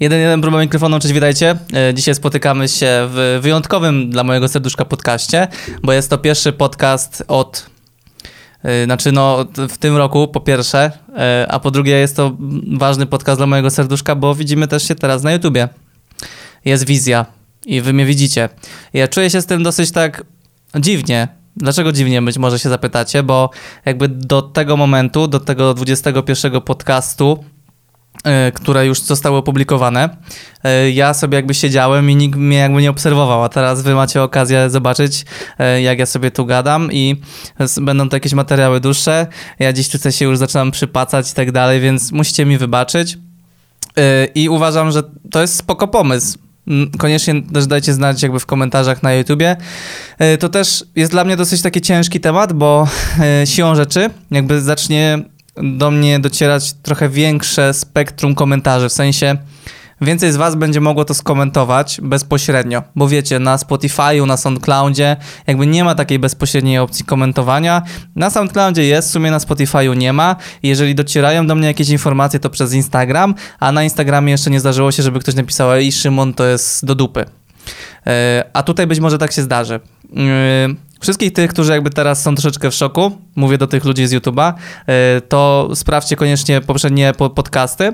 Jeden, jeden próba mikrofonu, cześć, witajcie. E, Dzisiaj spotykamy się w wyjątkowym dla mojego serduszka podcaście, bo jest to pierwszy podcast od, e, znaczy no w tym roku po pierwsze, e, a po drugie jest to ważny podcast dla mojego serduszka, bo widzimy też się teraz na YouTubie. Jest wizja i wy mnie widzicie. Ja czuję się z tym dosyć tak dziwnie. Dlaczego dziwnie być może się zapytacie, bo jakby do tego momentu, do tego 21 podcastu które już zostały opublikowane. E, Ja sobie jakby siedziałem i nikt mnie jakby nie obserwował, a teraz wy macie okazję zobaczyć, e, jak ja sobie tu gadam i będą to jakieś materiały dłuższe. Ja dziś tutaj się już zaczynam przypacać i tak dalej, więc musicie mi wybaczyć. E, I uważam, że to jest spoko pomysł. Mm, Koniecznie też dajcie znać jakby w komentarzach na YouTubie. E, To też jest dla mnie dosyć taki ciężki temat, bo e, siłą rzeczy jakby zacznie do mnie docierać trochę większe spektrum komentarzy, w sensie więcej z was będzie mogło to skomentować bezpośrednio, bo wiecie, na Spotify'u, na SoundCloudzie jakby nie ma takiej bezpośredniej opcji komentowania. Na SoundCloudzie jest, w sumie na Spotify'u nie ma. Jeżeli docierają do mnie jakieś informacje, to przez Instagram, a na Instagramie jeszcze nie zdarzyło się, żeby ktoś napisał i Szymon to jest do dupy. E, A tutaj być może tak się zdarzy. Wszystkich tych, którzy jakby teraz są troszeczkę w szoku, mówię do tych ludzi z YouTube'a, e, to sprawdźcie koniecznie poprzednie po- podcasty,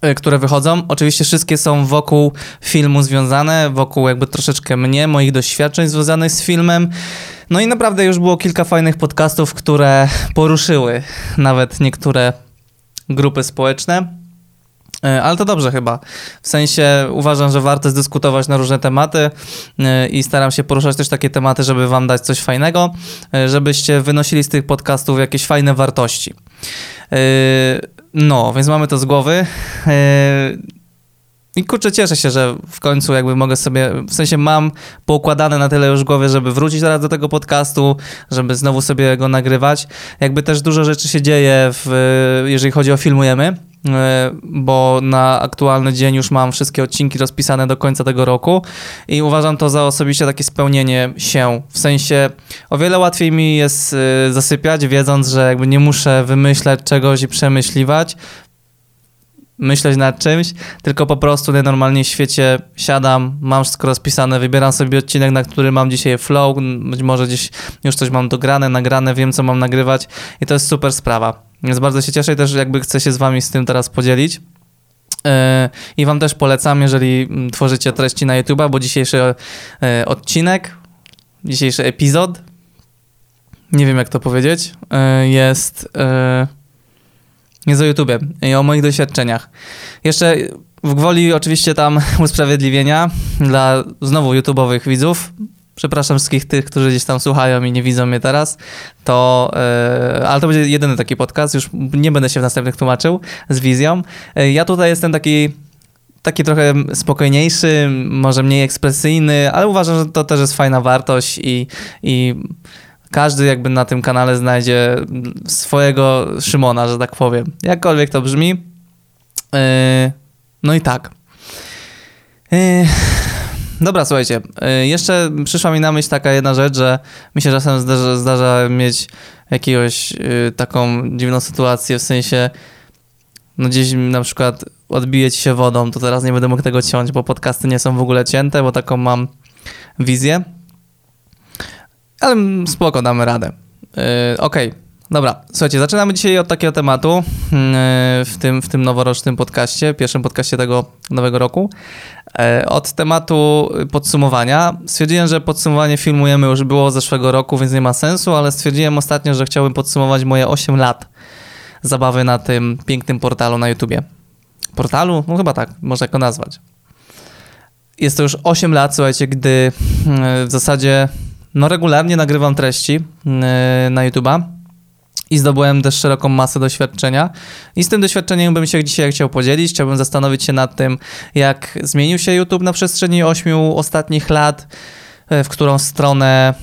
e, które wychodzą. Oczywiście wszystkie są wokół filmu związane, wokół jakby troszeczkę mnie, moich doświadczeń związanych z filmem. No i naprawdę już było kilka fajnych podcastów, które poruszyły nawet niektóre grupy społeczne. E, Ale to dobrze chyba. W sensie uważam, że warto dyskutować na różne tematy e, i staram się poruszać też takie tematy, żeby wam dać coś fajnego, e, żebyście wynosili z tych podcastów jakieś fajne wartości. No, więc mamy to z głowy. I kurczę, cieszę się, że w końcu jakby mogę sobie, w sensie mam poukładane na tyle już głowie, żeby wrócić teraz do tego podcastu, żeby znowu sobie go nagrywać. Jakby też dużo rzeczy się dzieje, w, jeżeli chodzi o filmujemy, bo na aktualny dzień już mam wszystkie odcinki rozpisane do końca tego roku i uważam to za osobiście takie spełnienie się. W sensie o wiele łatwiej mi jest e, zasypiać, wiedząc, że jakby nie muszę wymyślać czegoś i przemyśliwać, myśleć nad czymś, tylko po prostu najnormalniej w świecie siadam, mam wszystko rozpisane, wybieram sobie odcinek, na który mam dzisiaj flow, być może gdzieś już coś mam dograne, nagrane, wiem co mam nagrywać i to jest super sprawa. Więc bardzo się cieszę i też jakby chcę się z wami z tym teraz podzielić. Yy, I wam też polecam, jeżeli tworzycie treści na YouTube'a, bo dzisiejszy e, odcinek, dzisiejszy epizod, nie wiem jak to powiedzieć, e, jest... e, jest o YouTubie i o moich doświadczeniach. Jeszcze w gwoli oczywiście tam usprawiedliwienia dla znowu YouTube'owych widzów. Przepraszam wszystkich tych, którzy gdzieś tam słuchają i nie widzą mnie teraz. To, e, ale to będzie jedyny taki podcast, już nie będę się w następnych tłumaczył z wizją. E, ja tutaj jestem taki taki trochę spokojniejszy, może mniej ekspresyjny, ale uważam, że to też jest fajna wartość i, i każdy jakby na tym kanale znajdzie swojego Szymona, że tak powiem. Jakkolwiek to brzmi. Yy, no i tak. Yy, dobra, słuchajcie. Yy, jeszcze przyszła mi na myśl taka jedna rzecz, że mi się czasem zdarza, zdarza mieć jakiegoś yy, taką dziwną sytuację, w sensie no gdzieś na przykład odbije ci się wodą, to teraz nie będę mógł tego ciąć, bo podcasty nie są w ogóle cięte, bo taką mam wizję. Ale spoko, damy radę. Yy, Okej, dobra. Słuchajcie, zaczynamy dzisiaj od takiego tematu yy, w, tym, w tym noworocznym podcaście, pierwszym podcaście tego nowego roku. Yy, od tematu podsumowania. Stwierdziłem, że podsumowanie filmujemy już było zeszłego roku, więc nie ma sensu, ale stwierdziłem ostatnio, że chciałbym podsumować moje 8 lat zabawy na tym pięknym portalu na YouTubie. Portalu? No chyba tak, można go nazwać. Jest to już 8 lat, słuchajcie, gdy yy, w zasadzie no regularnie nagrywam treści yy, na YouTube'a i zdobyłem też szeroką masę doświadczenia. I z tym doświadczeniem bym się dzisiaj chciał podzielić. Chciałbym zastanowić się nad tym, jak zmienił się YouTube na przestrzeni 8 ostatnich lat, yy, w którą stronę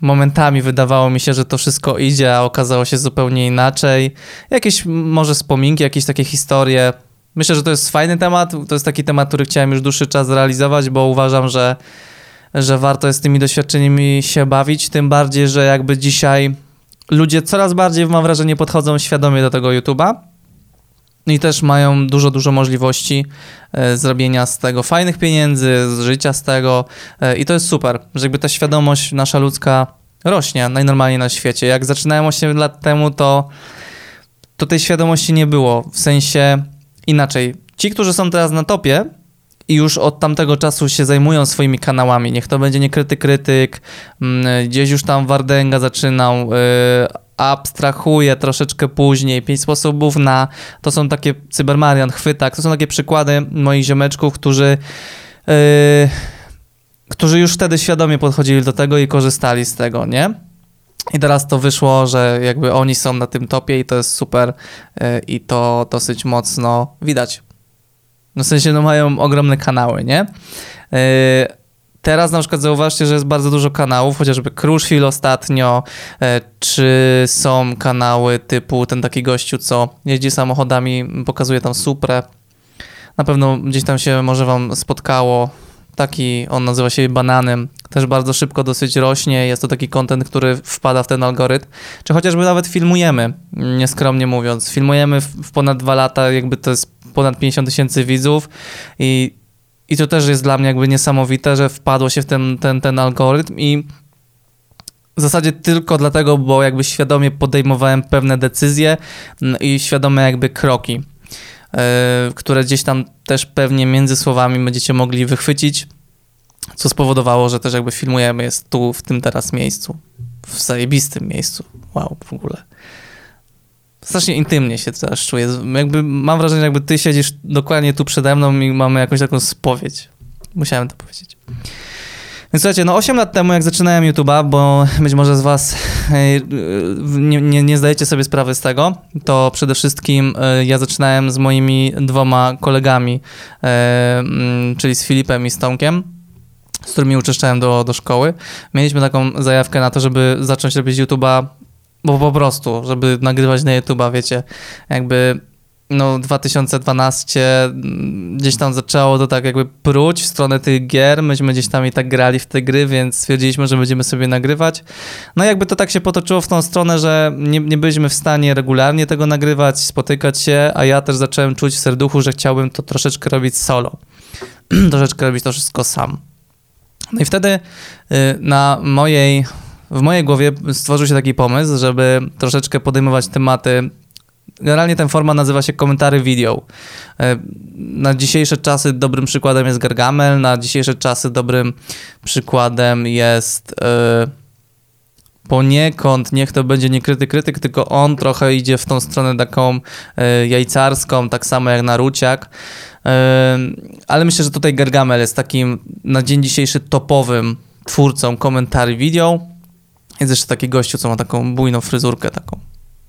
momentami wydawało mi się, że to wszystko idzie, a okazało się zupełnie inaczej. Jakieś może wspominki, jakieś takie historie. Myślę, że to jest fajny temat. To jest taki temat, który chciałem już dłuższy czas zrealizować, bo uważam, że że warto jest tymi doświadczeniami się bawić, tym bardziej, że jakby dzisiaj ludzie coraz bardziej, mam wrażenie, podchodzą świadomie do tego YouTube'a i też mają dużo, dużo możliwości e, zrobienia z tego fajnych pieniędzy, z życia z tego e, i to jest super, że jakby ta świadomość nasza ludzka rośnie najnormalniej na świecie. Jak zaczynałem 8 lat temu, to, to tej świadomości nie było, w sensie inaczej. Ci, którzy są teraz na topie, i już od tamtego czasu się zajmują swoimi kanałami. Niech to będzie niekryty krytyk, mm, gdzieś już tam Wardęga zaczynał, yy, abstrahuje troszeczkę później, pięć sposobów na, to są takie Cybermarian, Chwytak, to są takie przykłady moich ziomeczków, którzy yy, którzy już wtedy świadomie podchodzili do tego i korzystali z tego, nie? I teraz to wyszło, że jakby oni są na tym topie i to jest super yy, i to dosyć mocno widać. No w sensie, no mają ogromne kanały, nie? Yy, teraz na przykład zauważcie, że jest bardzo dużo kanałów, chociażby Crushfield ostatnio, yy, czy są kanały typu ten taki gościu, co jeździ samochodami, pokazuje tam Suprę. Na pewno gdzieś tam się może wam spotkało. Taki, on nazywa się Bananem, też bardzo szybko dosyć rośnie, jest to taki kontent, który wpada w ten algorytm, czy chociażby nawet filmujemy, nieskromnie mówiąc, filmujemy w ponad dwa lata, jakby to jest ponad 50 tysięcy widzów i, i to też jest dla mnie jakby niesamowite, że wpadło się w ten, ten, ten algorytm i w zasadzie tylko dlatego, bo jakby świadomie podejmowałem pewne decyzje mm, i świadome jakby kroki, yy, które gdzieś tam też pewnie między słowami będziecie mogli wychwycić, co spowodowało, że też jakby filmujemy jest tu, w tym teraz miejscu, w zajebistym miejscu. Wow, w ogóle strasznie intymnie się teraz czuję. Jakby mam wrażenie, jakby ty siedzisz dokładnie tu przede mną i mamy jakąś taką spowiedź. Musiałem to powiedzieć. Więc słuchajcie, no 8 lat temu, jak zaczynałem YouTube'a, bo być może z was nie, nie, nie, zdajecie sobie sprawy z tego, to przede wszystkim e, ja zaczynałem z moimi dwoma kolegami, e, czyli z Filipem i z Tomkiem, z którymi uczęszczałem do, do szkoły. Mieliśmy taką zajawkę na to, żeby zacząć robić YouTube'a bo po prostu, żeby nagrywać na YouTube'a, wiecie, jakby no 2012 mm, gdzieś tam zaczęło to tak jakby pruć w stronę tych gier, myśmy gdzieś tam i tak grali w te gry, więc stwierdziliśmy, że będziemy sobie nagrywać. No jakby to tak się potoczyło w tą stronę, że nie, nie byliśmy w stanie regularnie tego nagrywać, spotykać się, a ja też zacząłem czuć w serduchu, że chciałbym to troszeczkę robić solo. troszeczkę robić to wszystko sam. No i wtedy y, na mojej w mojej głowie stworzył się taki pomysł, żeby troszeczkę podejmować tematy. Generalnie ten format nazywa się komentary video. E, na dzisiejsze czasy dobrym przykładem jest Gargamel, na dzisiejsze czasy dobrym przykładem jest yy, poniekąd, niech to będzie nie krytyk, krytyk, tylko on trochę idzie w tą stronę taką yy, jajcarską, tak samo jak Naruciak. Ale myślę, że tutaj Gargamel jest takim na dzień dzisiejszy topowym twórcą komentarzy video. Jest jeszcze taki gościu, co ma taką bujną fryzurkę, taką,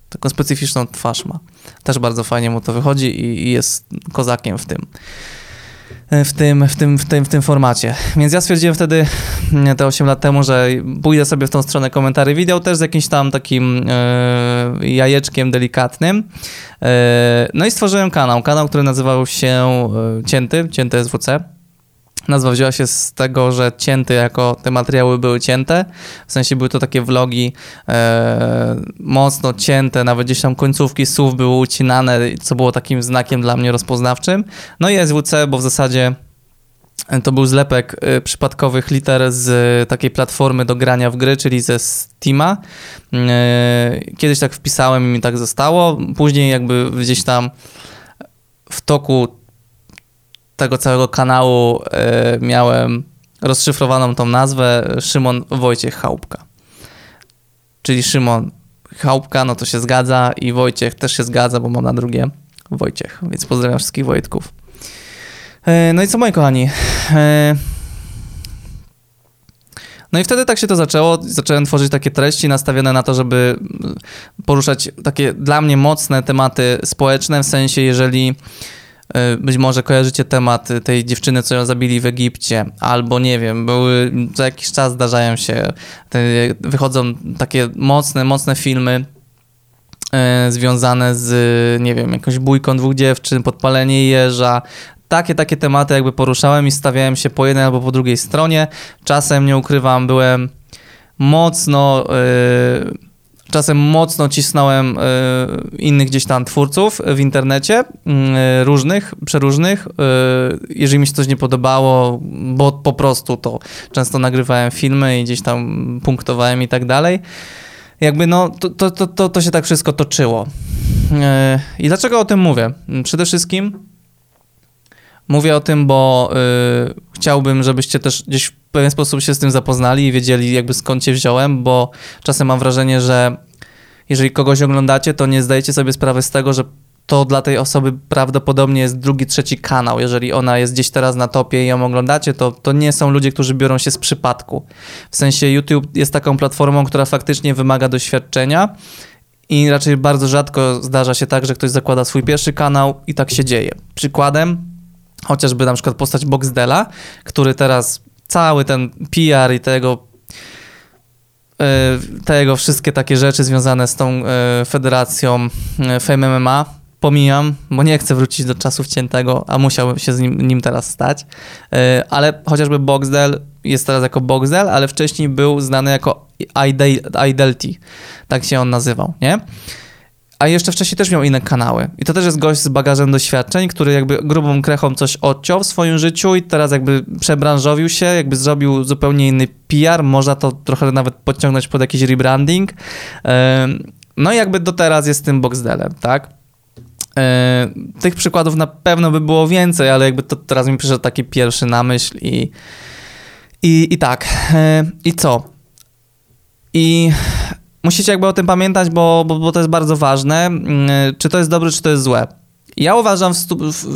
taką specyficzną twarz ma. Też bardzo fajnie mu to wychodzi i, i jest kozakiem w tym w tym, w, tym, w, tym, w tym formacie. Więc ja stwierdziłem wtedy mm, te 8 lat temu, że pójdę sobie w tą stronę komentarzy wideo też z jakimś tam takim e, jajeczkiem delikatnym. E, no i stworzyłem kanał, kanał, który nazywał się e, Cięty, Cięty SWC. Nazwa wzięła się z tego, że cięte jako te materiały były cięte, w sensie były to takie vlogi e, mocno cięte, nawet gdzieś tam końcówki słów były ucinane, co było takim znakiem dla mnie rozpoznawczym. No i SWC, bo w zasadzie to był zlepek e, przypadkowych liter z takiej platformy do grania w gry, czyli ze Steama. E, kiedyś tak wpisałem i mi tak zostało. Później jakby gdzieś tam w toku tego całego kanału e, miałem rozszyfrowaną tą nazwę Szymon Wojciech Chałupka. Czyli Szymon Chałupka, no to się zgadza i Wojciech też się zgadza, bo mam na drugie Wojciech, więc pozdrawiam wszystkich Wojtków. E, no i co moi kochani? E, no i wtedy tak się to zaczęło. Zacząłem tworzyć takie treści nastawione na to, żeby poruszać takie dla mnie mocne tematy społeczne, w sensie jeżeli być może kojarzycie temat tej dziewczyny, co ją zabili w Egipcie, albo nie wiem, były, co jakiś czas zdarzają się, wychodzą takie mocne, mocne filmy e, związane z, nie wiem, jakąś bójką dwóch dziewczyn, podpalenie jeża, takie, takie tematy jakby poruszałem i stawiałem się po jednej albo po drugiej stronie. Czasem, nie ukrywam, byłem mocno... Yy, czasem mocno cisnąłem y, innych gdzieś tam twórców w internecie, y, różnych, przeróżnych. Y, jeżeli mi się coś nie podobało, bo po prostu to często nagrywałem filmy i gdzieś tam punktowałem i tak dalej. Jakby no, to, to, to, to, się tak wszystko toczyło. I dlaczego o tym mówię? Przede wszystkim mówię o tym, bo chciałbym, żebyście też gdzieś pewien sposób się z tym zapoznali i wiedzieli jakby skąd się wziąłem, bo czasem mam wrażenie, że jeżeli kogoś oglądacie, to nie zdajecie sobie sprawy z tego, że to dla tej osoby prawdopodobnie jest drugi, trzeci kanał. Jeżeli ona jest gdzieś teraz na topie i ją oglądacie, to, to nie są ludzie, którzy biorą się z przypadku. W sensie YouTube jest taką platformą, która faktycznie wymaga doświadczenia i raczej bardzo rzadko zdarza się tak, że ktoś zakłada swój pierwszy kanał i tak się dzieje. Przykładem chociażby na przykład postać Boxdela, który teraz cały ten PR i tego e, tego wszystkie takie rzeczy związane z tą e, federacją e, Fame MMA pomijam, bo nie chcę wrócić do czasów ciętego, a musiałbym się z nim, nim teraz stać. Ale chociażby Boxdel jest teraz jako Boxdel, ale wcześniej był znany jako Idelty. Tak się on nazywał, nie? A jeszcze wcześniej też miał inne kanały. I to też jest gość z bagażem doświadczeń, który jakby grubą krechą coś odciął w swoim życiu i teraz jakby przebranżowił się, jakby zrobił zupełnie inny PR, można to trochę nawet podciągnąć pod jakiś rebranding. No i jakby do teraz jest tym Boxdelem, tak? Tych przykładów na pewno by było więcej, ale jakby to teraz mi przyszedł taki pierwszy na myśl i, i, i tak. I co? I musicie jakby o tym pamiętać, bo, bo, bo to jest bardzo ważne. Mm, czy to jest dobre, czy to jest złe. Ja uważam,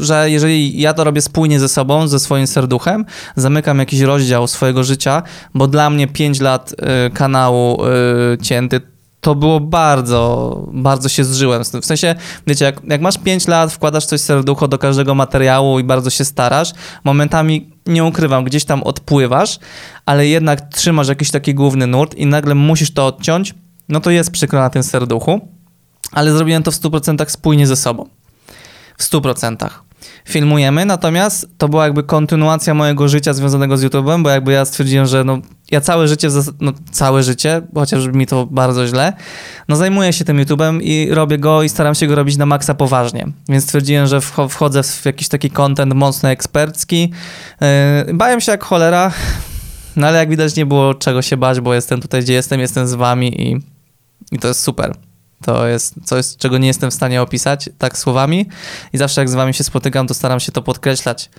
że jeżeli ja to robię spójnie ze sobą, ze swoim serduchem, zamykam jakiś rozdział swojego życia, bo dla mnie 5 lat y, kanału y, cięty to było bardzo, bardzo się zżyłem z tym. W sensie, wiecie, jak, jak masz 5 lat, wkładasz coś serducho do każdego materiału i bardzo się starasz, momentami, nie ukrywam, gdzieś tam odpływasz, ale jednak trzymasz jakiś taki główny nurt i nagle musisz to odciąć, no to jest przykro na tym serduchu, ale zrobiłem to w 100% spójnie ze sobą. W 100%. Filmujemy, natomiast to była jakby kontynuacja mojego życia związanego z YouTube'em, bo jakby ja stwierdziłem, że no, ja całe życie, no całe życie, chociaż mi to bardzo źle, no zajmuję się tym YouTube'em i robię go i staram się go robić na maksa poważnie. Więc stwierdziłem, że wchodzę w jakiś taki content mocno ekspercki. Yy, bałem się jak cholera, no ale jak widać nie było czego się bać, bo jestem tutaj, gdzie jestem, jestem z wami i i to jest super. To jest coś, czego nie jestem w stanie opisać tak słowami. I zawsze jak z wami się spotykam, to staram się to podkreślać.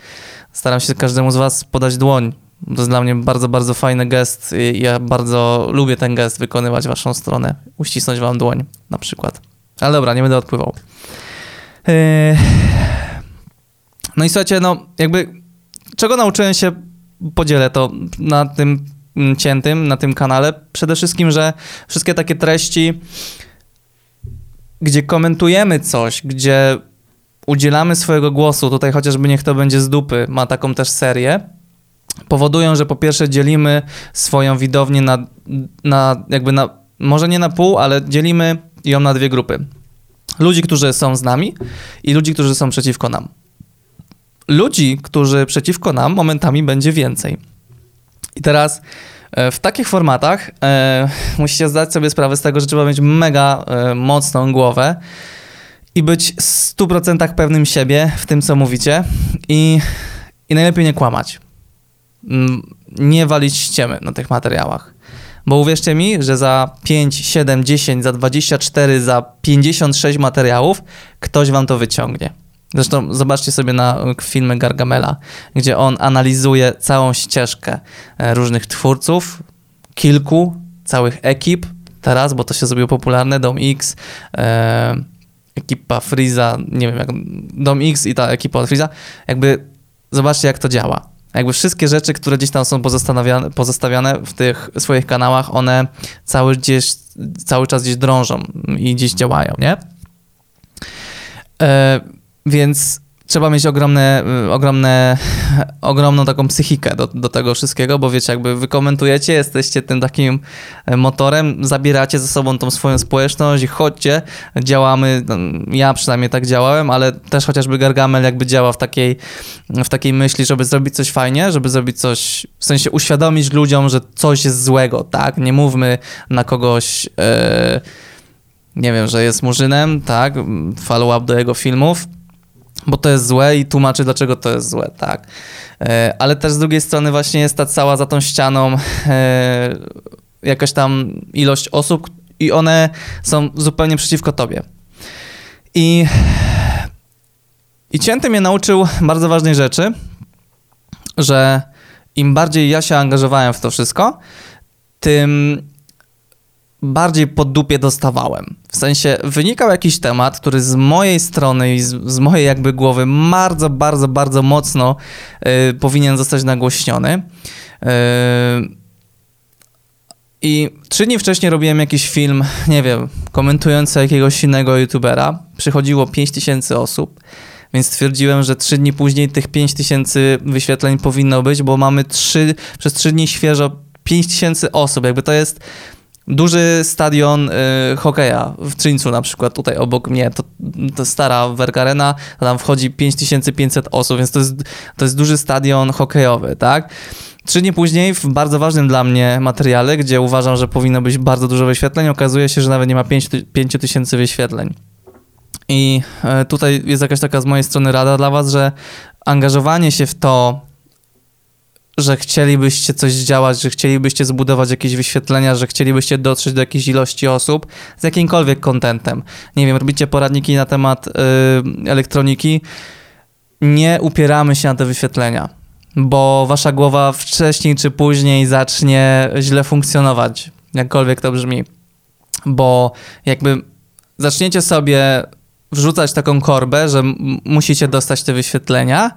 Staram się każdemu z was podać dłoń. To jest dla mnie bardzo, bardzo fajny gest i ja bardzo lubię ten gest wykonywać w waszą stronę. Uścisnąć wam dłoń na przykład. Ale dobra, nie będę odpływał. Yy, no i słuchajcie, no jakby czego nauczyłem się, podzielę to na tym ciętym na tym kanale. Przede wszystkim, że wszystkie takie treści, gdzie komentujemy coś, gdzie udzielamy swojego głosu, tutaj chociażby niech to będzie z dupy, ma taką też serię, powodują, że po pierwsze dzielimy swoją widownię na, na jakby na, może nie na pół, ale dzielimy ją na dwie grupy. Ludzi, którzy są z nami i ludzi, którzy są przeciwko nam. Ludzi, którzy przeciwko nam momentami będzie więcej i teraz e, w takich formatach e, musicie zdać sobie sprawę z tego, że trzeba mieć mega e, mocną głowę i być w 100% pewnym siebie w tym, co mówicie i, i najlepiej nie kłamać. Mm, nie walić ściemy na tych materiałach. Bo uwierzcie mi, że za 5, 7, 10, za 24, za 56 materiałów ktoś wam to wyciągnie. Zresztą zobaczcie sobie na filmy Gargamela, gdzie on analizuje całą ścieżkę e, różnych twórców, kilku, całych ekip teraz, bo to się zrobiło popularne, Dom X, e, ekipa Freeza, nie wiem jak, Dom X i ta ekipa od Freeza, jakby zobaczcie jak to działa. Jakby wszystkie rzeczy, które gdzieś tam są pozostawiane w tych swoich kanałach, one cały, gdzieś, cały czas gdzieś drążą i gdzieś działają, nie? E, więc trzeba mieć ogromne, y, ogromne, ogromną taką psychikę do, do tego wszystkiego, bo wiecie, jakby wy komentujecie, jesteście tym takim e, motorem, zabieracie ze sobą tą swoją społeczność i chodźcie, działamy, no, ja przynajmniej tak działałem, ale też chociażby Gargamel jakby działa w takiej, w takiej myśli, żeby zrobić coś fajnie, żeby zrobić coś, w sensie uświadomić ludziom, że coś jest złego, tak? Nie mówmy na kogoś... Yy, nie wiem, że jest murzynem, tak, follow up do jego filmów, bo to jest złe i tłumaczy, dlaczego to jest złe, tak. E, ale też z drugiej strony właśnie jest ta cała za tą ścianą e, jakaś tam ilość osób i one są zupełnie przeciwko tobie. I, i Cięty mnie nauczył bardzo ważnej rzeczy, że im bardziej ja się angażowałem w to wszystko, tym bardziej po dupie dostawałem. W sensie wynikał jakiś temat, który z mojej strony i z, z mojej jakby głowy bardzo, bardzo, bardzo mocno y, powinien zostać nagłośniony. Y, I trzy dni wcześniej robiłem jakiś film, nie wiem, komentujący jakiegoś innego youtubera. Przychodziło 5000 osób. Więc stwierdziłem, że trzy dni później tych 5000 wyświetleń powinno być, bo mamy trzy, przez trzy dni świeżo 5000 osób. Jakby to jest duży stadion y, hokeja w Trzyńcu na przykład, tutaj obok mnie, to, to stara Werkarena, tam wchodzi 5500 osób, więc to jest, to jest duży stadion hokejowy, tak? Trzy dni później, w bardzo ważnym dla mnie materiale, gdzie uważam, że powinno być bardzo dużo wyświetleń, okazuje się, że nawet nie ma 5000 wyświetleń. I e, tutaj jest jakaś taka z mojej strony rada dla Was, że angażowanie się w to, że chcielibyście coś działać, że chcielibyście zbudować jakieś wyświetlenia, że chcielibyście dotrzeć do jakiejś ilości osób z jakimkolwiek kontentem. Nie wiem, robicie poradniki na temat yy, elektroniki, nie upieramy się na te wyświetlenia, bo wasza głowa wcześniej czy później zacznie źle funkcjonować, jakkolwiek to brzmi. Bo jakby zaczniecie sobie wrzucać taką korbę, że musicie dostać te wyświetlenia,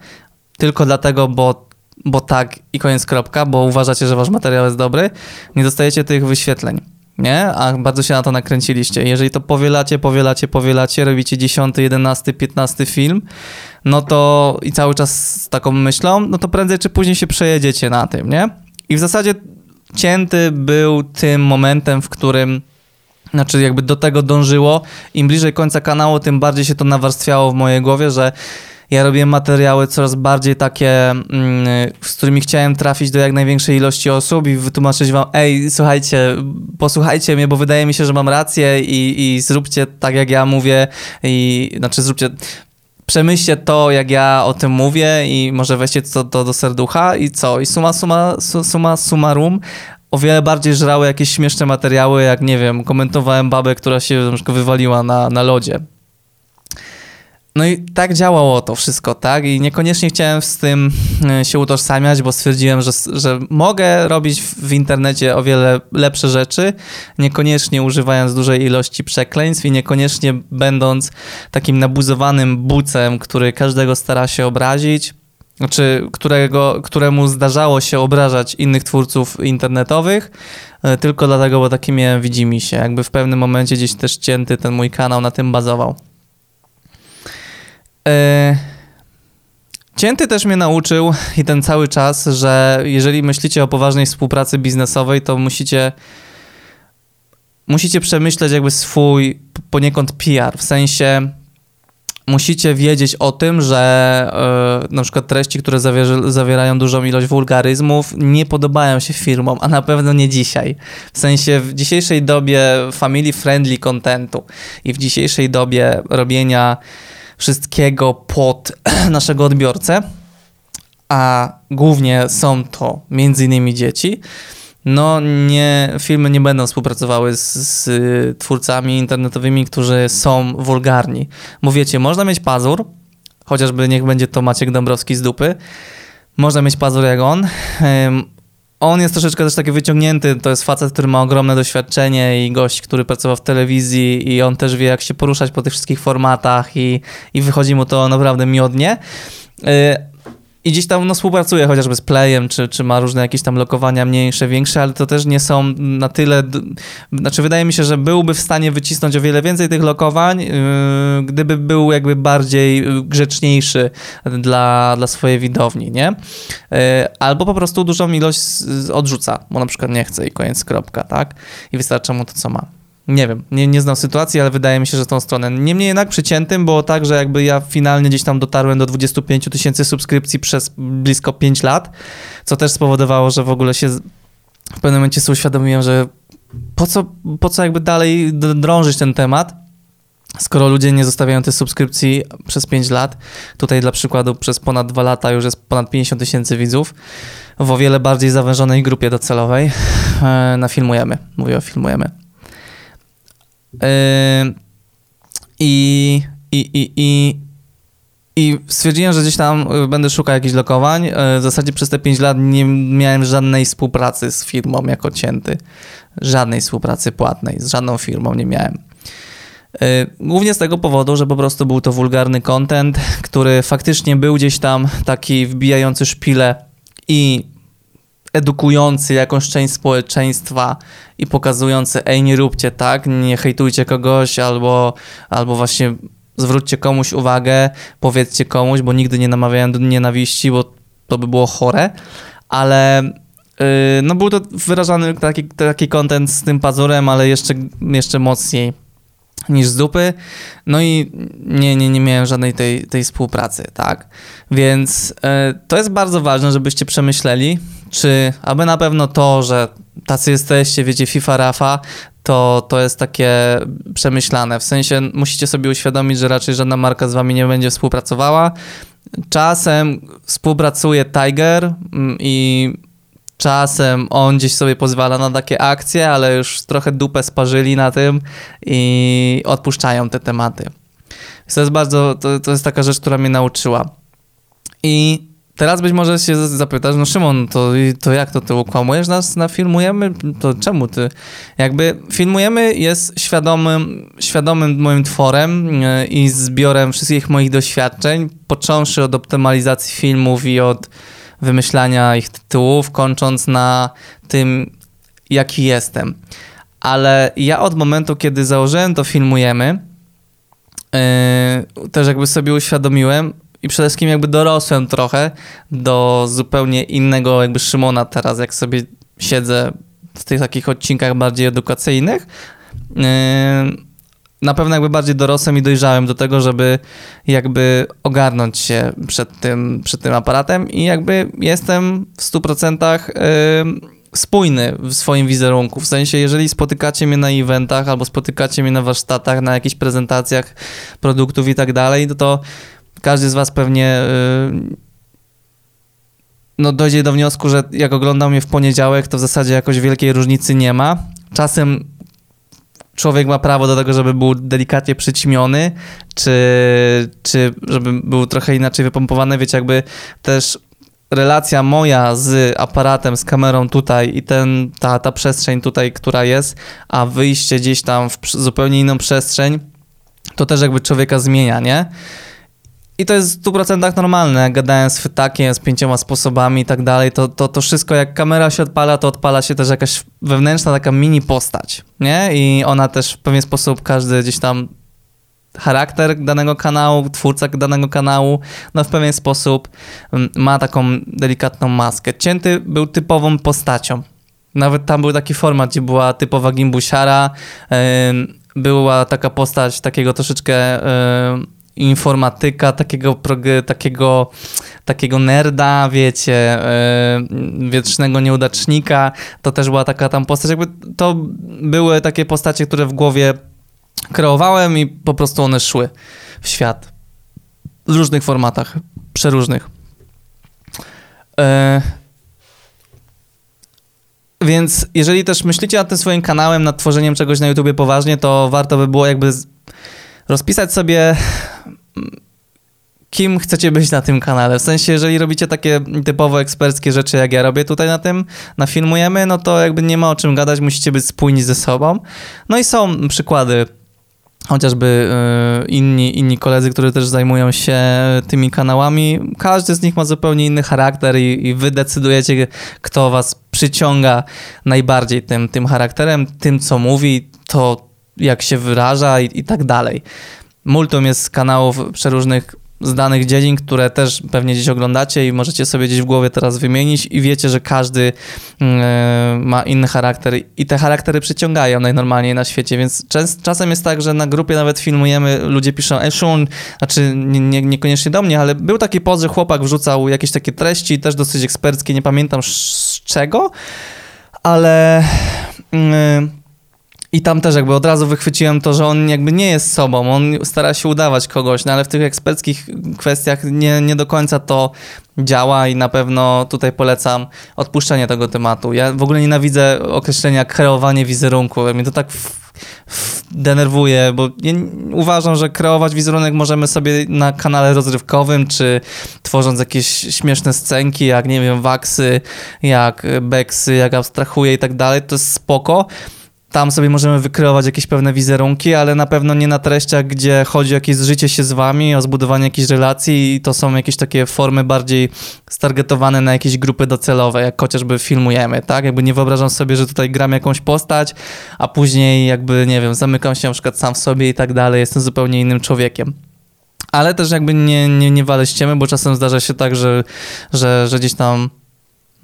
tylko dlatego, bo bo tak i koniec kropka, bo uważacie, że wasz materiał jest dobry, nie dostajecie tych wyświetleń. Nie? A bardzo się na to nakręciliście. Jeżeli to powielacie, powielacie, powielacie, robicie 10, 11, 15 film, no to i cały czas z taką myślą, no to prędzej czy później się przejedziecie na tym, nie? I w zasadzie cięty był tym momentem, w którym znaczy jakby do tego dążyło. Im bliżej końca kanału, tym bardziej się to nawarstwiało w mojej głowie, że ja robiłem materiały coraz bardziej takie, mm, z którymi chciałem trafić do jak największej ilości osób i wytłumaczyć wam, ej, słuchajcie, posłuchajcie mnie, bo wydaje mi się, że mam rację i, i zróbcie tak, jak ja mówię i, znaczy zróbcie, przemyślcie to, jak ja o tym mówię i może weźcie to, to do serducha i co? I suma, suma, suma summarum o wiele bardziej żrały jakieś śmieszne materiały, jak nie wiem, komentowałem babę, która się na przykład wywaliła na, na lodzie. No i tak działało to wszystko, tak? I niekoniecznie chciałem z tym e, się utożsamiać, bo stwierdziłem, że, że mogę robić w internecie o wiele lepsze rzeczy, niekoniecznie używając dużej ilości przekleństw i niekoniecznie będąc takim nabuzowanym bucem, który każdego stara się obrazić, znaczy którego, któremu zdarzało się obrażać innych twórców internetowych, e, tylko dlatego, bo takim miałem widzimy się. Jakby w pewnym momencie gdzieś też cięty ten mój kanał na tym bazował. E, cięty też mnie nauczył i ten cały czas, że jeżeli myślicie o poważnej współpracy biznesowej, to musicie musicie przemyśleć jakby swój poniekąd PR, w sensie musicie wiedzieć o tym, że yy, na przykład treści, które zawierają dużą ilość wulgaryzmów, nie podobają się firmom, a na pewno nie dzisiaj. W sensie w dzisiejszej dobie family friendly contentu i w dzisiejszej dobie robienia wszystkiego pod naszego odbiorcę, a głównie są to między innymi dzieci, no nie, filmy nie będą współpracowały z, z twórcami internetowymi, którzy są wulgarni. Mówicie, można mieć pazur, chociażby niech będzie to Maciek Dąbrowski z dupy, można mieć pazur jak on, on jest troszeczkę też taki wyciągnięty, to jest facet, który ma ogromne doświadczenie i gość, który pracował w telewizji i on też wie, jak się poruszać po tych wszystkich formatach i, i wychodzi mu to naprawdę miodnie. I gdzieś tam no, współpracuje chociażby z Playem, czy, czy ma różne jakieś tam lokowania mniejsze, większe, ale to też nie są na tyle. Znaczy, wydaje mi się, że byłby w stanie wycisnąć o wiele więcej tych lokowań, yy, gdyby był jakby bardziej grzeczniejszy dla, dla swojej widowni, nie? Yy, albo po prostu dużą ilość odrzuca, bo na przykład nie chce i koniec, kropka, tak? I wystarcza mu to, co ma. Nie wiem, nie, nie znam sytuacji, ale wydaje mi się, że tą stronę. Niemniej jednak przeciętym było tak, że jakby ja finalnie gdzieś tam dotarłem do 25 tysięcy subskrypcji przez blisko 5 lat, co też spowodowało, że w ogóle się w pewnym momencie sobie uświadomiłem, że po co, po co jakby dalej drążyć ten temat, skoro ludzie nie zostawiają tych subskrypcji przez 5 lat. Tutaj dla przykładu przez ponad 2 lata już jest ponad 50 tysięcy widzów w o wiele bardziej zawężonej grupie docelowej. E, na filmujemy, mówię o filmujemy. Yy, I, i, i, i, i stwierdziłem, że gdzieś tam y, będę szukał jakichś lokowań. Yy, w zasadzie przez te 5 lat nie miałem żadnej współpracy z firmą jako cięty. Żadnej współpracy płatnej, z żadną firmą nie miałem. Yy, głównie z tego powodu, że po prostu był to wulgarny content, który faktycznie był gdzieś tam taki wbijający szpile i edukujący jakąś część społeczeństwa i pokazujący, ej, nie róbcie tak, nie hejtujcie kogoś, albo, albo właśnie zwróćcie komuś uwagę, powiedzcie komuś, bo nigdy nie namawiałem do nienawiści, bo to by było chore, ale yy, no był to wyrażany taki, taki content z tym pazurem, ale jeszcze, jeszcze mocniej niż z dupy. No i nie, nie, nie miałem żadnej tej, tej współpracy, tak? Więc yy, to jest bardzo ważne, żebyście przemyśleli, czy aby na pewno to, że tacy jesteście, wiecie, FIFA Rafa, to, to jest takie przemyślane. W sensie musicie sobie uświadomić, że raczej żadna marka z wami nie będzie współpracowała. Czasem współpracuje Tiger mm, i czasem on gdzieś sobie pozwala na takie akcje, ale już trochę dupę sparzyli na tym i odpuszczają te tematy. To jest bardzo, to, to jest taka rzecz, która mnie nauczyła. I Teraz być może się zapytasz, no Szymon, to, to jak to, ty ukłamujesz nas na filmujemy? To czemu ty? Jakby filmujemy jest świadomym, świadomym moim tworem e, i zbiorem wszystkich moich doświadczeń, począwszy od optymalizacji filmów i od wymyślania ich tytułów, kończąc na tym, jaki jestem. Ale ja od momentu, kiedy założyłem to filmujemy, yy, też jakby sobie uświadomiłem, i przede wszystkim jakby dorosłem trochę do zupełnie innego jakby Szymona teraz, jak sobie siedzę w tych takich odcinkach bardziej edukacyjnych. Yy, na pewno jakby bardziej dorosłem i dojrzałem do tego, żeby jakby ogarnąć się przed tym, przed tym aparatem i jakby jestem w 100% yy, spójny w swoim wizerunku. W sensie, jeżeli spotykacie mnie na eventach albo spotykacie mnie na warsztatach, na jakichś prezentacjach produktów i tak dalej, to każdy z was pewnie y, no, dojdzie do wniosku, że jak oglądał mnie w poniedziałek, to w zasadzie jakoś wielkiej różnicy nie ma. Czasem człowiek ma prawo do tego, żeby był delikatnie przyćmiony, czy, czy żeby był trochę inaczej wypompowany, wiecie, jakby też relacja moja z aparatem, z kamerą tutaj i ten, ta, ta przestrzeń tutaj, która jest, a wyjście gdzieś tam w zupełnie inną przestrzeń, to też jakby człowieka zmienia, nie? I to jest w 100% normalne. Gadałem z fytakiem, z pięcioma sposobami i tak dalej, to, to, to wszystko, jak kamera się odpala, to odpala się też jakaś wewnętrzna taka mini postać, nie? I ona też w pewien sposób, każdy gdzieś tam charakter danego kanału, twórca danego kanału, no w pewien sposób mm, ma taką delikatną maskę. Cięty był typową postacią. Nawet tam był taki format, gdzie była typowa gimbusiara, była taka postać takiego troszeczkę informatyka, takiego, takiego, takiego nerda, wiecie, yy, wiecznego nieudacznika. To też była taka tam postać. Jakby to były takie postacie, które w głowie kreowałem i po prostu one szły w świat. W różnych formatach, przeróżnych. Yy. Więc jeżeli też myślicie nad tym swoim kanałem, nad tworzeniem czegoś na YouTubie poważnie, to warto by było jakby rozpisać sobie kim chcecie być na tym kanale. W sensie, jeżeli robicie takie typowo eksperckie rzeczy, jak ja robię tutaj na tym, na filmujemy, no to jakby nie ma o czym gadać, musicie być spójni ze sobą. No i są przykłady chociażby y, inni, inni koledzy, którzy też zajmują się tymi kanałami. Każdy z nich ma zupełnie inny charakter i, i wy decydujecie, kto was przyciąga najbardziej tym, tym charakterem, tym, co mówi, to jak się wyraża i, i tak dalej. Multum jest kanałów przeróżnych z danych dziedzin, które też pewnie gdzieś oglądacie i możecie sobie gdzieś w głowie teraz wymienić i wiecie, że każdy e, ma inny charakter i te charaktery przyciągają najnormalniej na świecie, więc czas, czasem jest tak, że na grupie nawet filmujemy, ludzie piszą Eszun, znaczy nie, nie, niekoniecznie do mnie, ale był taki post, że chłopak wrzucał jakieś takie treści, też dosyć eksperckie, nie pamiętam z czego, ale... Yy, i tam też jakby od razu wychwyciłem to, że on jakby nie jest sobą, on stara się udawać kogoś, no ale w tych eksperckich kwestiach nie, nie do końca to działa i na pewno tutaj polecam odpuszczenie tego tematu. Ja w ogóle nienawidzę określenia kreowanie wizerunku, mnie to tak denerwuje, bo ja uważam, że kreować wizerunek możemy sobie na kanale rozrywkowym, czy tworząc jakieś śmieszne scenki, jak nie wiem, waksy, jak beksy, jak abstrahuję i tak dalej, to jest spoko, tam sobie możemy wykreować jakieś pewne wizerunki, ale na pewno nie na treściach, gdzie chodzi o jakieś zżycie się z wami, o zbudowanie jakichś relacji i to są jakieś takie formy bardziej stargetowane na jakieś grupy docelowe, jak chociażby filmujemy, tak? Jakby nie wyobrażam sobie, że tutaj gram jakąś postać, a później jakby, nie wiem, zamykam się na przykład sam w sobie i tak dalej, jestem zupełnie innym człowiekiem ale też jakby nie, nie, nie ściemy, bo czasem zdarza się tak, że, że, że gdzieś tam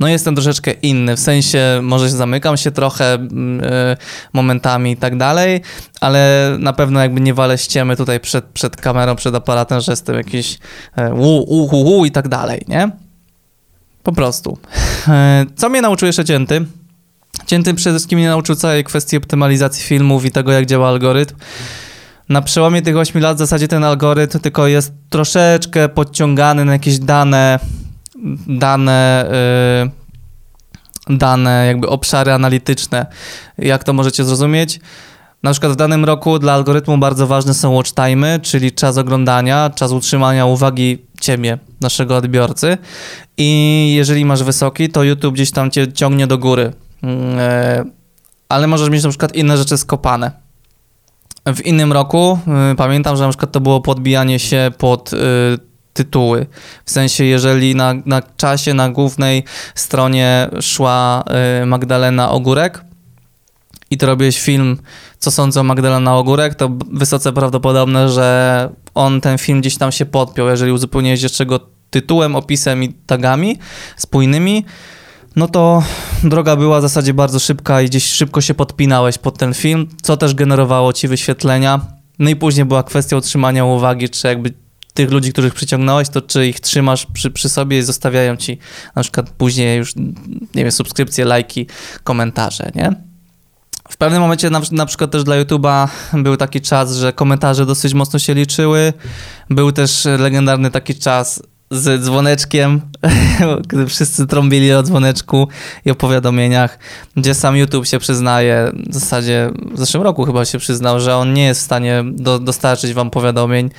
no jestem troszeczkę inny, w sensie może zamykam się trochę mm, y, momentami i tak dalej, ale na pewno jakby nie walę ściemy tutaj przed, przed kamerą, przed aparatem, że jestem jakiś u, u, u, u i tak dalej, nie? Po prostu. E, co mnie nauczył jeszcze Cięty? Cięty przede wszystkim mnie nauczył całej kwestii optymalizacji filmów i tego, jak działa algorytm. Na przełomie tych 8 lat w zasadzie ten algorytm tylko jest troszeczkę podciągany na jakieś dane dane, y, dane jakby obszary analityczne. Jak to możecie zrozumieć? Na przykład w danym roku dla algorytmu bardzo ważne są watch time, czyli czas oglądania, czas utrzymania uwagi ciebie, naszego odbiorcy. I jeżeli masz wysoki, to YouTube gdzieś tam cię ciągnie do góry. Mm, e, ale możesz mieć na przykład inne rzeczy skopane. W innym roku y, pamiętam, że na przykład to było podbijanie się pod y, tytuły. W sensie, jeżeli na, na czasie, na głównej stronie szła y, Magdalena Ogórek i ty robiłeś film, co sądzę o Magdalena Ogórek, to wysoce prawdopodobne, że on ten film gdzieś tam się podpiął, jeżeli uzupełniłeś jeszcze go tytułem, opisem i tagami spójnymi, no to droga była w zasadzie bardzo szybka i gdzieś szybko się podpinałeś pod ten film, co też generowało ci wyświetlenia. No i później była kwestia utrzymania uwagi, czy jakby tych ludzi, których przyciągnąłeś, to czy ich trzymasz przy, przy sobie i zostawiają ci na przykład później już, nie wiem, subskrypcje, lajki, komentarze, nie? W pewnym momencie na, na przykład też dla YouTube'a był taki czas, że komentarze dosyć mocno się liczyły. Był też legendarny taki czas z dzwoneczkiem, gdy wszyscy trąbili o dzwoneczku i o powiadomieniach, gdzie sam YouTube się przyznaje, w zasadzie w zeszłym roku chyba się przyznał, że on nie jest w stanie do, dostarczyć wam powiadomień.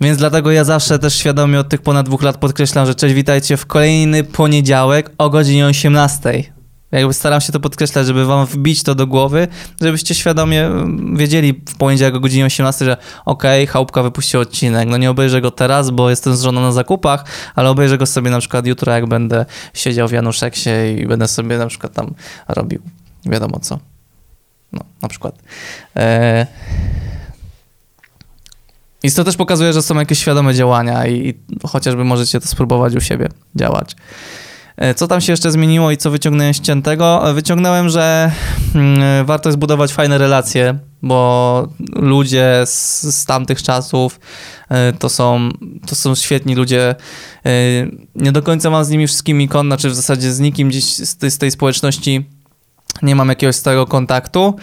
Więc dlatego ja zawsze też świadomie od tych ponad dwóch lat podkreślam, że cześć, witajcie w kolejny poniedziałek o godzinie 18. Jakby staram się to podkreślać, żeby wam wbić to do głowy, żebyście świadomie mm, wiedzieli w poniedziałek o godzinie 18, że okej, okay, Chałupka wypuścił odcinek. No nie obejrzę go teraz, bo jestem z żoną na zakupach, ale obejrzę go sobie na przykład jutro, jak będę siedział w Januszeksie i będę sobie na przykład tam robił wiadomo co. No, na przykład. Eee... I to też pokazuje, że są jakieś świadome działania i, chociażby możecie to spróbować u siebie działać. E, co tam się jeszcze zmieniło i co wyciągnąłem z ciętego? E, wyciągnąłem, że mm, warto jest budować fajne relacje, bo ludzie z, z tamtych czasów e, to są, to są świetni ludzie. Nie do końca mam z nimi wszystkimi kontakt, znaczy w zasadzie z nikim gdzieś z tej, z tej społeczności nie mam jakiegoś stałego kontaktu.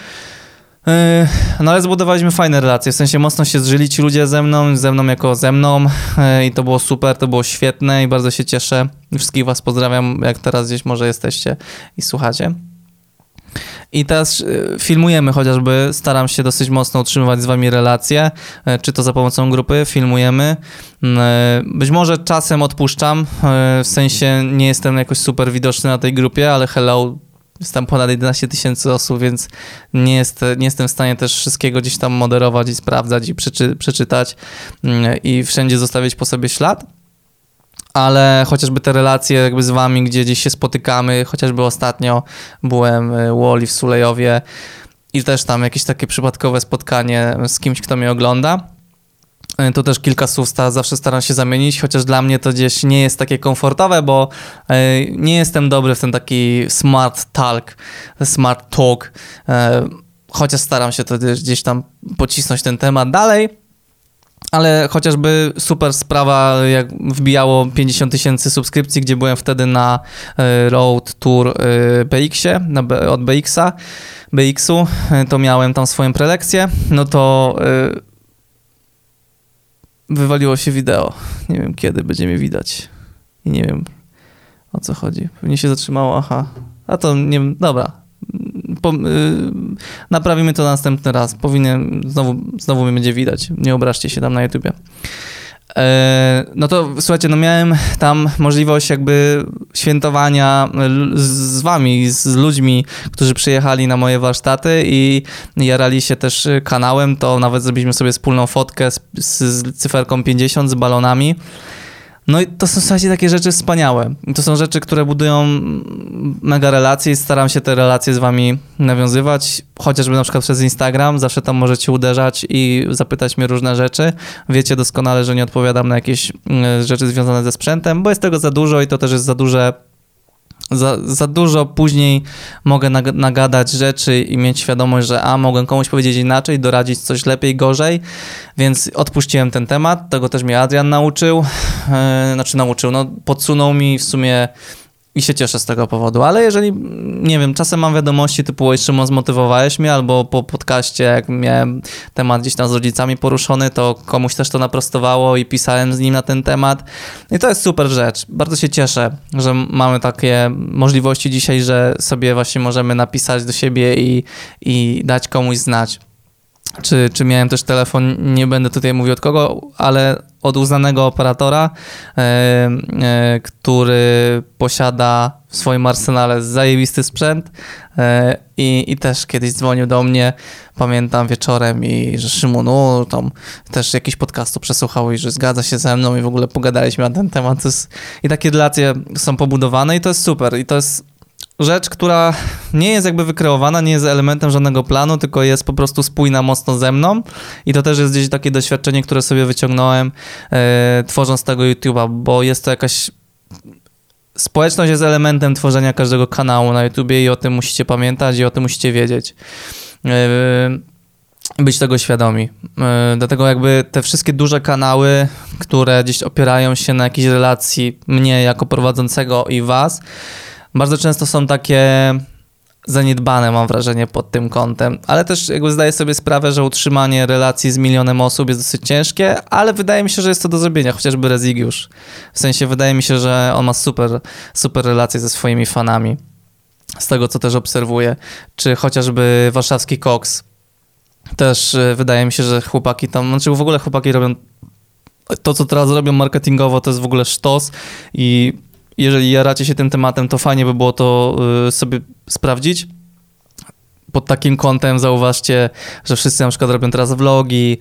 Yy, no ale zbudowaliśmy fajne relacje, w sensie mocno się zżyli ci ludzie ze mną, ze mną jako ze mną yy, i to było super, to było świetne i bardzo się cieszę. Wszystkich was pozdrawiam, jak teraz gdzieś może jesteście i słuchacie. I teraz yy, filmujemy chociażby, staram się dosyć mocno utrzymywać z wami relacje, czy to za pomocą grupy, filmujemy. Być może czasem odpuszczam, w sensie nie jestem jakoś super widoczny na tej grupie, ale hello, jest tam ponad 11 tysięcy osób, więc nie, jest, nie jestem w stanie też wszystkiego gdzieś tam moderować i sprawdzać i przeczy, przeczytać mm, i wszędzie zostawić po sobie ślad ale chociażby te relacje jakby z wami, gdzie gdzieś się spotykamy, chociażby ostatnio byłem w Woli w Sulejowie i też tam jakieś takie przypadkowe spotkanie z kimś, kto mnie ogląda. To też kilka słów sta, zawsze staram się zamienić, chociaż dla mnie to gdzieś nie jest takie komfortowe, bo e, nie jestem dobry w ten taki smart talk, smart talk, e, chociaż staram się to gdzieś tam pocisnąć ten temat dalej, ale chociażby super sprawa, jak wbijało 50 tysięcy subskrypcji, gdzie byłem wtedy na e, Road Tour e, BX-ie, od BX-a, BX-u, e, to miałem tam swoją prelekcję, no to wywaliło się wideo. Nie wiem kiedy będzie mnie widać. I nie wiem o co chodzi. Pewnie się zatrzymało, aha. A to nie wiem, dobra, po, y, naprawimy to następny raz. Powinien, znowu, znowu mnie będzie widać. Nie obraźcie się tam na YouTubie. E, no to słuchajcie, no miałem tam możliwość jakby świętowania z wami, z ludźmi, którzy przyjechali na moje warsztaty i jarali się też kanałem, to nawet zrobiliśmy sobie wspólną fotkę z, z cyferką 50, z balonami. No i to są zasadzie takie rzeczy wspaniałe. To są rzeczy, które budują mega relacje i staram się te relacje z wami nawiązywać, chociażby na przykład przez Instagram, zawsze tam możecie uderzać i zapytać mnie różne rzeczy. Wiecie doskonale, że nie odpowiadam na jakieś mm, rzeczy związane ze sprzętem, bo jest tego za dużo i to też jest za duże za, za dużo później mogę nagadać rzeczy i mieć świadomość, że a, mogę komuś powiedzieć inaczej, doradzić coś lepiej, gorzej, więc odpuściłem ten temat. Tego też mnie Adrian nauczył, yy, znaczy nauczył, no podsunął mi w sumie i się cieszę z tego powodu, ale jeżeli, nie wiem, czasem mam wiadomości typu oj Szymon, zmotywowałeś mnie, albo po podcaście, jak miałem temat gdzieś tam z rodzicami poruszony, to komuś też to naprostowało i pisałem z nim na ten temat. I to jest super rzecz. Bardzo się cieszę, że mamy takie możliwości dzisiaj, że sobie właśnie możemy napisać do siebie i, i dać komuś znać czy, czy miałem też telefon, nie będę tutaj mówił od kogo, ale od uznanego operatora, e, e, który posiada w swoim arsenale zajebisty sprzęt e, i, i też kiedyś dzwonił do mnie, pamiętam wieczorem i że Szymon, no tam też jakiś podcastu przesłuchał i że zgadza się ze mną i w ogóle pogadaliśmy na ten temat. Jest, I takie relacje są pobudowane i to jest super i to jest rzecz, która nie jest jakby wykreowana, nie jest elementem żadnego planu, tylko jest po prostu spójna mocno ze mną i to też jest gdzieś takie doświadczenie, które sobie wyciągnąłem e, tworząc tego YouTube'a, bo jest to jakaś społeczność jest elementem tworzenia każdego kanału na YouTubie i o tym musicie pamiętać i o tym musicie wiedzieć. E, być tego świadomi. E, dlatego jakby te wszystkie duże kanały, które gdzieś opierają się na jakiejś relacji mnie jako prowadzącego i was, bardzo często są takie zaniedbane, mam wrażenie, pod tym kątem, ale też jakby zdaję sobie sprawę, że utrzymanie relacji z milionem osób jest dosyć ciężkie, ale wydaje mi się, że jest to do zrobienia, chociażby Rezigiusz. W sensie wydaje mi się, że on ma super, super relacje ze swoimi fanami, z tego co też obserwuję, czy chociażby warszawski Cox. Też y, wydaje mi się, że chłopaki tam, znaczy w ogóle chłopaki robią to, co teraz robią marketingowo, to jest w ogóle sztos i jeżeli jaracie się tym tematem, to fajnie by było to y, sobie sprawdzić. Pod takim kątem zauważcie, że wszyscy na przykład robią teraz vlogi,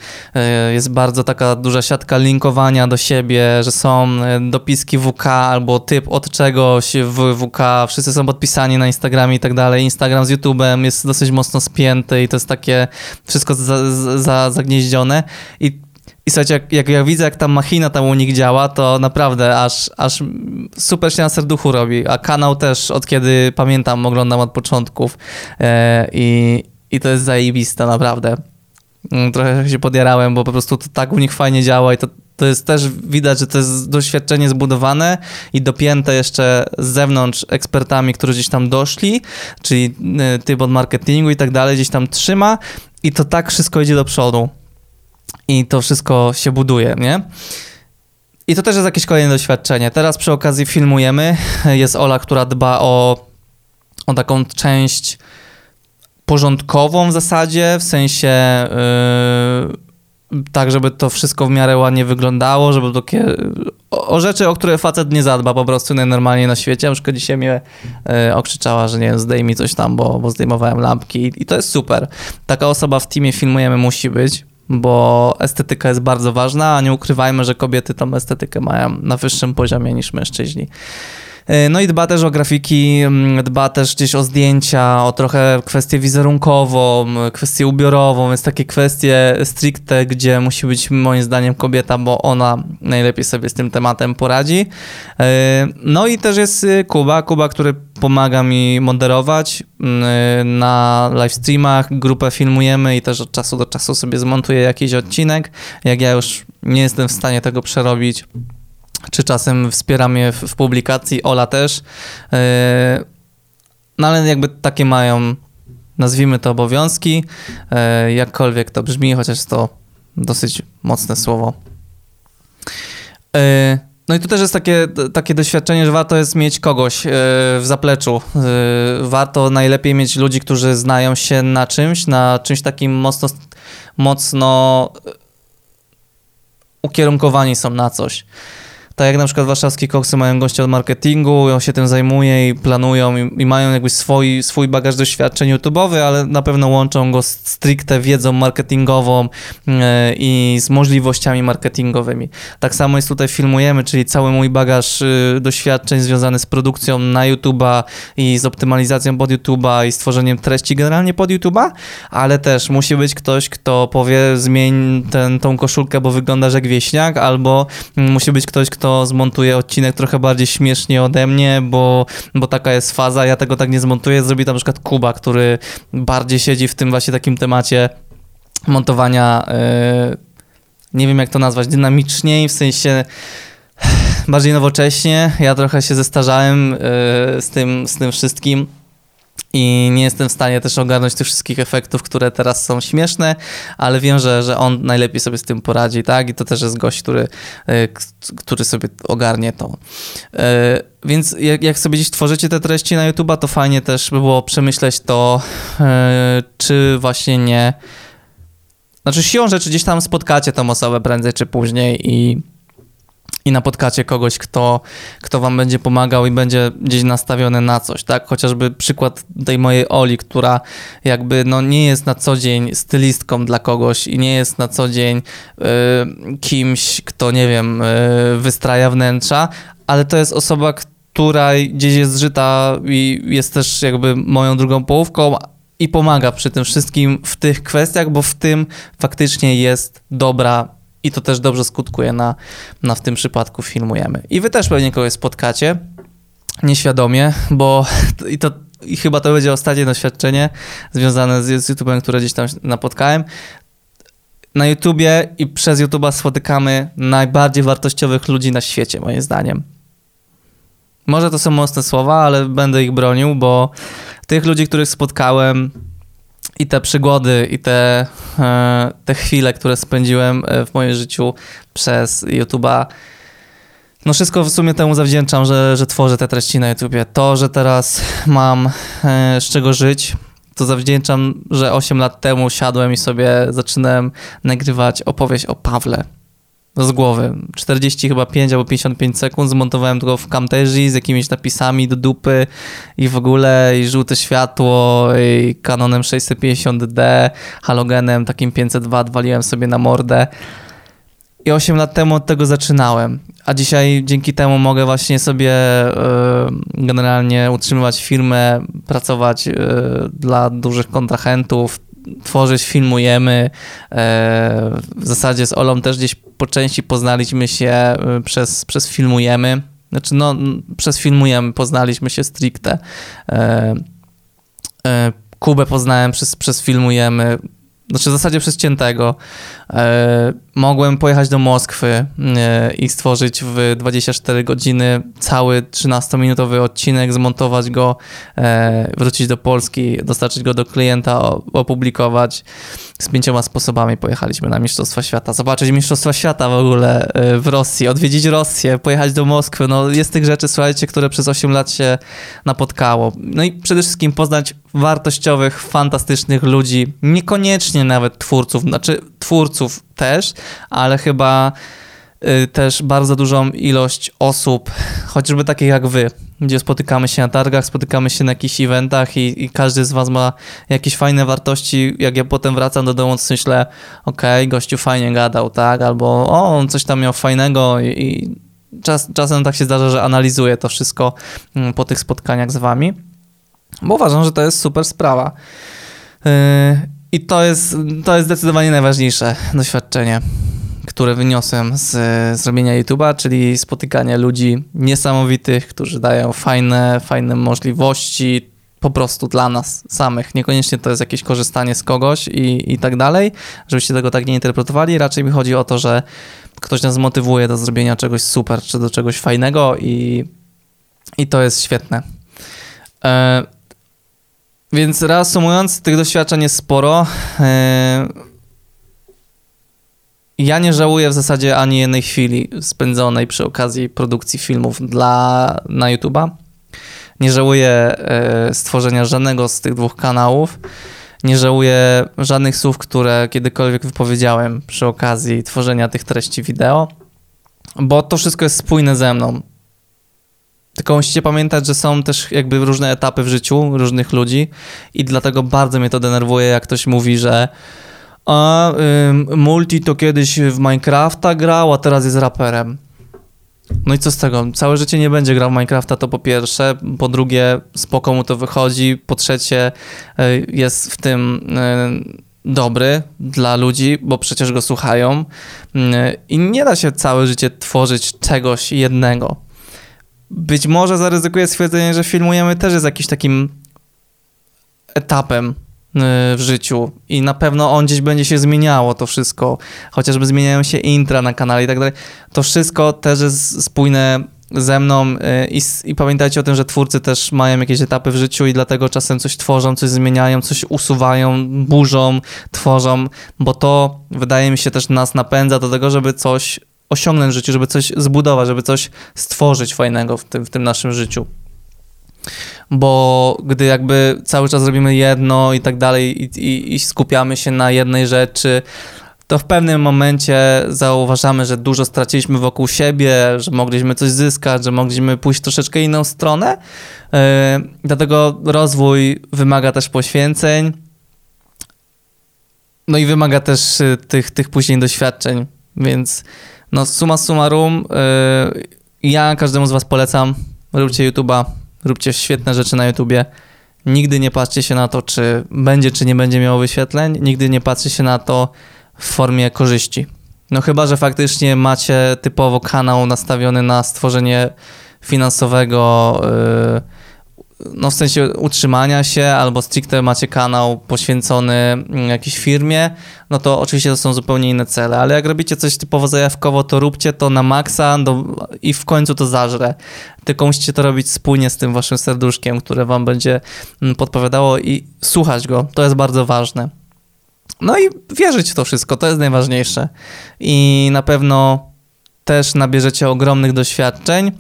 y, jest bardzo taka duża siatka linkowania do siebie, że są y, dopiski WK albo typ od czegoś w WK, wszyscy są podpisani na Instagramie i tak dalej. Instagram z YouTube'em jest dosyć mocno spięty i to jest takie wszystko za, za, zagnieździone i i słuchajcie, jak, jak ja widzę, jak ta machina tam u nich działa, to naprawdę aż, aż super się na serduchu robi. A kanał też od kiedy pamiętam, oglądam od początków e, i, i to jest zajebiste, naprawdę. Mm, trochę się podjarałem, bo po prostu to tak u nich fajnie działa i to, to jest też widać, że to jest doświadczenie zbudowane i dopięte jeszcze z zewnątrz ekspertami, którzy gdzieś tam doszli, czyli e, typ od marketingu i tak dalej, gdzieś tam trzyma i to tak wszystko idzie do przodu i to wszystko się buduje, nie? I to też jest jakieś kolejne doświadczenie. Teraz przy okazji filmujemy. Jest Ola, która dba o, o taką część porządkową w zasadzie, w sensie yy, tak, żeby to wszystko w miarę ładnie wyglądało, żeby takie o, o rzeczy, o które facet nie zadba po prostu najnormalniej na świecie. Na przykład dzisiaj mnie e, okrzyczała, że nie zdejmij coś tam, bo, bo zdejmowałem lampki i, i to jest super. Taka osoba w teamie filmujemy musi być, bo estetyka jest bardzo ważna, a nie ukrywajmy, że kobiety tą estetykę mają na wyższym poziomie niż mężczyźni. E, no i dba też o grafiki, mm, dba też gdzieś o zdjęcia, o trochę kwestię wizerunkową, kwestię ubiorową, więc takie kwestie stricte, gdzie musi być moim zdaniem kobieta, bo ona najlepiej sobie z tym tematem poradzi. E, no i też jest y, Kuba, Kuba, który pomaga mi moderować mm, na live streamach, grupę filmujemy i też od czasu do czasu sobie zmontuję jakiś odcinek. Jak ja już nie jestem w stanie tego przerobić, czy czasem wspiera mnie w, w publikacji, Ola też. Yy, no ale jakby takie mają, nazwijmy to obowiązki, yy, jakkolwiek to brzmi, chociaż to dosyć mocne słowo. Yy, no i tu też jest takie, takie doświadczenie, że warto jest mieć kogoś w zapleczu. Warto najlepiej mieć ludzi, którzy znają się na czymś, na czymś takim mocno, mocno ukierunkowani są na coś. Tak jak na przykład warszawskie koksy mają gościa od marketingu, on się tym zajmuje i planują i, i mają jakby swój, swój bagaż doświadczeń YouTube'owy, ale na pewno łączą go stricte wiedzą marketingową yy, i z możliwościami marketingowymi. Tak samo jest tutaj filmujemy, czyli cały mój bagaż yy, doświadczeń związany z produkcją na YouTube'a i z optymalizacją pod YouTube'a i stworzeniem treści generalnie pod YouTube'a, ale też musi być ktoś, kto powie zmień ten, tą koszulkę, bo wyglądasz jak wieśniak, albo musi być ktoś, kto kto zmontuje odcinek trochę bardziej śmiesznie ode mnie, bo, bo taka jest faza, ja tego tak nie zmontuję, zrobi na przykład Kuba, który bardziej siedzi w tym właśnie takim temacie montowania, yy, nie wiem jak to nazwać, dynamiczniej, w sensie bardziej nowocześnie. Ja trochę się zestarzałem yy, z, tym, z tym wszystkim i nie jestem w stanie też ogarnąć tych wszystkich efektów, które teraz są śmieszne, ale wiem, że, że on najlepiej sobie z tym poradzi, tak? I to też jest gość, który, e, który sobie ogarnie to. E, więc jak, jak sobie dziś tworzycie te treści na YouTube'a, to fajnie też by było przemyśleć to, e, czy właśnie nie. Znaczy, siłą rzeczy gdzieś tam spotkacie tą osobę prędzej czy później i i napotkacie kogoś, kto, kto wam będzie pomagał i będzie gdzieś nastawiony na coś, tak? Chociażby przykład tej mojej Oli, która jakby no nie jest na co dzień stylistką dla kogoś i nie jest na co dzień y, kimś, kto nie wiem, y, wystraja wnętrza, ale to jest osoba, która gdzieś jest żyta i jest też jakby moją drugą połówką, i pomaga przy tym wszystkim w tych kwestiach, bo w tym faktycznie jest dobra i to też dobrze skutkuje na, na w tym przypadku filmujemy. I wy też pewnie kogoś spotkacie nieświadomie, bo i to i chyba to będzie ostatnie doświadczenie związane z, z YouTube'em, które gdzieś tam napotkałem. Na YouTubie i przez YouTube'a spotykamy najbardziej wartościowych ludzi na świecie, moim zdaniem. Może to są mocne słowa, ale będę ich bronił, bo tych ludzi, których spotkałem, i te przygody, i te, e, te chwile, które spędziłem e, w moim życiu przez YouTube'a, no wszystko w sumie temu zawdzięczam, że, że tworzę te treści na YouTubie. To, że teraz mam e, z czego żyć, to zawdzięczam, że 8 lat temu siadłem i sobie zaczynałem nagrywać opowieść o Pawle z głowy. 40 chyba 5 albo 55 sekund, zmontowałem tylko w Camtasia z jakimiś napisami do dupy i w ogóle i żółte światło i Canonem 650D, halogenem takim 502 waliłem sobie na mordę. I 8 lat temu od tego zaczynałem, a dzisiaj dzięki temu mogę właśnie sobie y, generalnie utrzymywać firmę, pracować y, dla dużych kontrahentów, tworzyć, filmujemy. E, w zasadzie z Olą też gdzieś po części poznaliśmy się e, przez, przez filmujemy. Znaczy, no, przez filmujemy poznaliśmy się stricte. E, Kubę poznałem przez, przez filmujemy. Znaczy, w zasadzie przez ciętego. E, mogłem pojechać do Moskwy e, i stworzyć w 24 godziny cały 13-minutowy odcinek, zmontować go, e, wrócić do Polski, dostarczyć go do klienta, opublikować. Z pięcioma sposobami pojechaliśmy na Mistrzostwa Świata, zobaczyć Mistrzostwa Świata w ogóle w Rosji, odwiedzić Rosję, pojechać do Moskwy. No, jest tych rzeczy, słuchajcie, które przez 8 lat się napotkało. No i przede wszystkim poznać wartościowych, fantastycznych ludzi, niekoniecznie nawet twórców, znaczy twórców też, ale chyba y, też bardzo dużą ilość osób, chociażby takich jak wy, gdzie spotykamy się na targach, spotykamy się na jakichś eventach i, i każdy z was ma jakieś fajne wartości. Jak ja potem wracam do domu, to myślę, okej, okay, gościu fajnie gadał, tak? Albo o, on coś tam miał fajnego i, i czas, czasem tak się zdarza, że analizuję to wszystko mm, po tych spotkaniach z wami, bo uważam, że to jest super sprawa. Yy, I to jest, to jest zdecydowanie najważniejsze doświadczenie które wyniosłem z zrobienia YouTube'a, czyli spotykanie ludzi niesamowitych, którzy dają fajne, fajne możliwości po prostu dla nas samych. Niekoniecznie to jest jakieś korzystanie z kogoś i, i tak dalej, żebyście tego tak nie interpretowali. Raczej mi chodzi o to, że ktoś nas motywuje do zrobienia czegoś super, czy do czegoś fajnego i, i to jest świetne. E, więc reasumując, tych doświadczeń jest sporo. E, ja nie żałuję w zasadzie ani jednej chwili spędzonej przy okazji produkcji filmów dla, na YouTube'a. Nie żałuję e, stworzenia żadnego z tych dwóch kanałów. Nie żałuję żadnych słów, które kiedykolwiek wypowiedziałem przy okazji tworzenia tych treści wideo, bo to wszystko jest spójne ze mną. Tylko musicie pamiętać, że są też jakby różne etapy w życiu różnych ludzi i dlatego bardzo mnie to denerwuje, jak ktoś mówi, że a y, Multi to kiedyś w Minecrafta grał, a teraz jest raperem. No i co z tego? Całe życie nie będzie grał w Minecrafta, to po pierwsze. Po drugie, spoko mu to wychodzi. Po trzecie, y, jest w tym y, dobry dla ludzi, bo przecież go słuchają. Y, I nie da się całe życie tworzyć czegoś jednego. Być może zaryzykuję stwierdzenie, że filmujemy też jest jakimś takim etapem w życiu i na pewno on gdzieś będzie się zmieniało to wszystko, chociażby zmieniają się intra na kanale i tak dalej. To wszystko też jest spójne ze mną y, i, i, pamiętajcie o tym, że twórcy też mają jakieś etapy w życiu i dlatego czasem coś tworzą, coś zmieniają, coś usuwają, burzą, tworzą, bo to wydaje mi się też nas napędza do tego, żeby coś osiągnąć w życiu, żeby coś zbudować, żeby coś stworzyć fajnego w tym, w tym naszym życiu bo gdy jakby cały czas robimy jedno i tak dalej i, i, i skupiamy się na jednej rzeczy, to w pewnym momencie zauważamy, że dużo straciliśmy wokół siebie, że mogliśmy coś zyskać, że mogliśmy pójść troszeczkę inną stronę. Yy, dlatego rozwój wymaga też poświęceń. No i wymaga też yy, tych, tych później doświadczeń, więc no summa summarum, yy, ja każdemu z was polecam, róbcie YouTube'a, róbcie świetne rzeczy na YouTubie. Nigdy nie patrzcie się na to, czy będzie, czy nie będzie miało wyświetleń. Nigdy nie patrzcie się na to w formie korzyści. No chyba, że faktycznie macie typowo kanał nastawiony na stworzenie finansowego yy, no w sensie utrzymania się, albo stricte macie kanał poświęcony mm, jakiejś firmie, no to oczywiście to są zupełnie inne cele, ale jak robicie coś typowo zajawkowo, to róbcie to na maksa do, i w końcu to zażre. Tylko musicie to robić spójnie z tym waszym serduszkiem, które wam będzie mm, podpowiadało i słuchać go. To jest bardzo ważne. No i wierzyć w to wszystko, to jest najważniejsze. I na pewno też nabierzecie ogromnych doświadczeń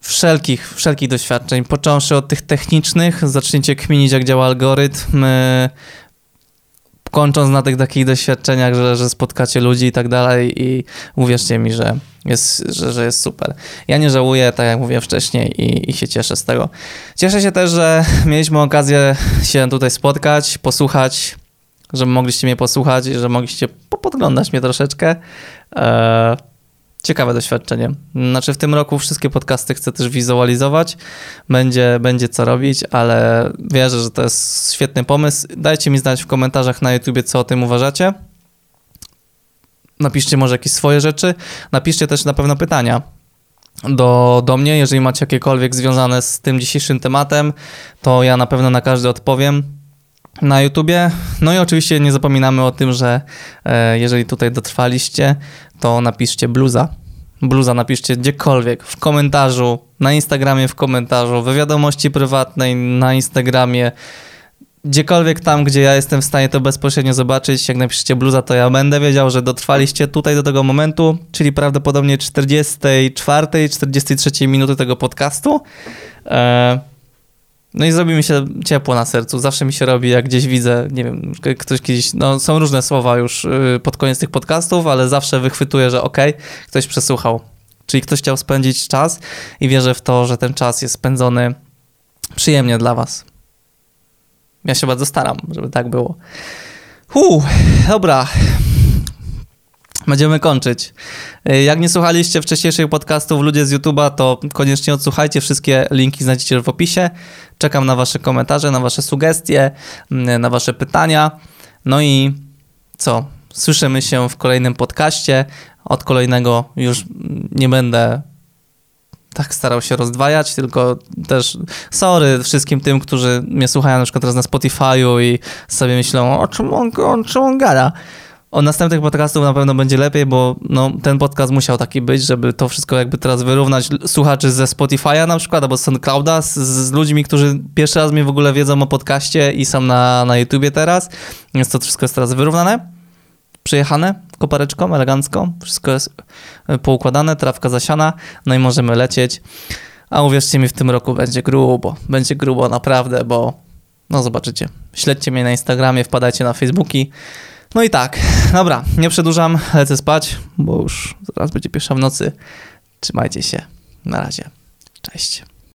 wszelkich, wszelkich doświadczeń, począwszy od tych technicznych, zacznijcie kminić, jak działa algorytm, kończąc na tych takich doświadczeniach, że, że spotkacie ludzi i tak dalej i uwierzcie mi, że jest, że, że jest super. Ja nie żałuję, tak jak mówiłem wcześniej i, i się cieszę z tego. Cieszę się też, że mieliśmy okazję się tutaj spotkać, posłuchać, że mogliście mnie posłuchać, że mogliście podglądać mnie troszeczkę. Eee, ciekawe doświadczenie. Znaczy w tym roku wszystkie podcasty chcę też wizualizować, będzie, będzie co robić, ale wierzę, że to jest świetny pomysł. Dajcie mi znać w komentarzach na YouTubie, co o tym uważacie. Napiszcie może jakieś swoje rzeczy. Napiszcie też na pewno pytania do, do mnie, jeżeli macie jakiekolwiek związane z tym dzisiejszym tematem, to ja na pewno na każdy odpowiem na YouTubie. No i oczywiście nie zapominamy o tym, że e, jeżeli tutaj dotrwaliście, to napiszcie bluza. Bluza napiszcie gdziekolwiek, w komentarzu, na Instagramie w komentarzu, we wiadomości prywatnej na Instagramie, gdziekolwiek tam, gdzie ja jestem w stanie to bezpośrednio zobaczyć, jak napiszecie bluza, to ja będę wiedział, że dotrwaliście tutaj do tego momentu, czyli prawdopodobnie 44, 43 minuty tego podcastu. E, No i zrobi mi się ciepło na sercu. Zawsze mi się robi, jak gdzieś widzę, nie wiem, ktoś kiedyś, no są różne słowa już y, pod koniec tych podcastów, ale zawsze wychwytuję, że okej, okay, ktoś przesłuchał. Czyli ktoś chciał spędzić czas i wierzę w to, że ten czas jest spędzony przyjemnie dla was. Ja się bardzo staram, żeby tak było. Hu, dobra. Będziemy kończyć. Y, jak nie słuchaliście wcześniejszych podcastów ludzie z YouTube'a, to koniecznie odsłuchajcie. Wszystkie linki znajdziecie w opisie. Czekam na wasze komentarze, na wasze sugestie, mm, na wasze pytania. No i co? Słyszymy się w kolejnym podcaście. Od kolejnego już nie będę tak starał się rozdwajać, tylko też sorry wszystkim tym, którzy mnie słuchają na przykład teraz na Spotify'u i sobie myślą, o czym on, o czym on gada. O następnych podcastów na pewno będzie lepiej, bo no, ten podcast musiał taki być, żeby to wszystko jakby teraz wyrównać słuchaczy ze Spotify'a na przykład, albo z SoundClouda, z, z ludźmi, którzy pierwszy raz mnie w ogóle wiedzą o podcaście i są na, na YouTubie teraz, więc to wszystko jest teraz wyrównane, przyjechane kopareczką, elegancko, wszystko jest e, poukładane, trawka zasiana, no i możemy lecieć, a uwierzcie mi, w tym roku będzie grubo, będzie grubo naprawdę, bo no zobaczycie, śledźcie mnie na Instagramie, wpadajcie na Facebooki, no i tak, dobra, nie przedłużam, lecę spać, bo już zaraz będzie pierwsza w nocy. Trzymajcie się. Na razie. Cześć.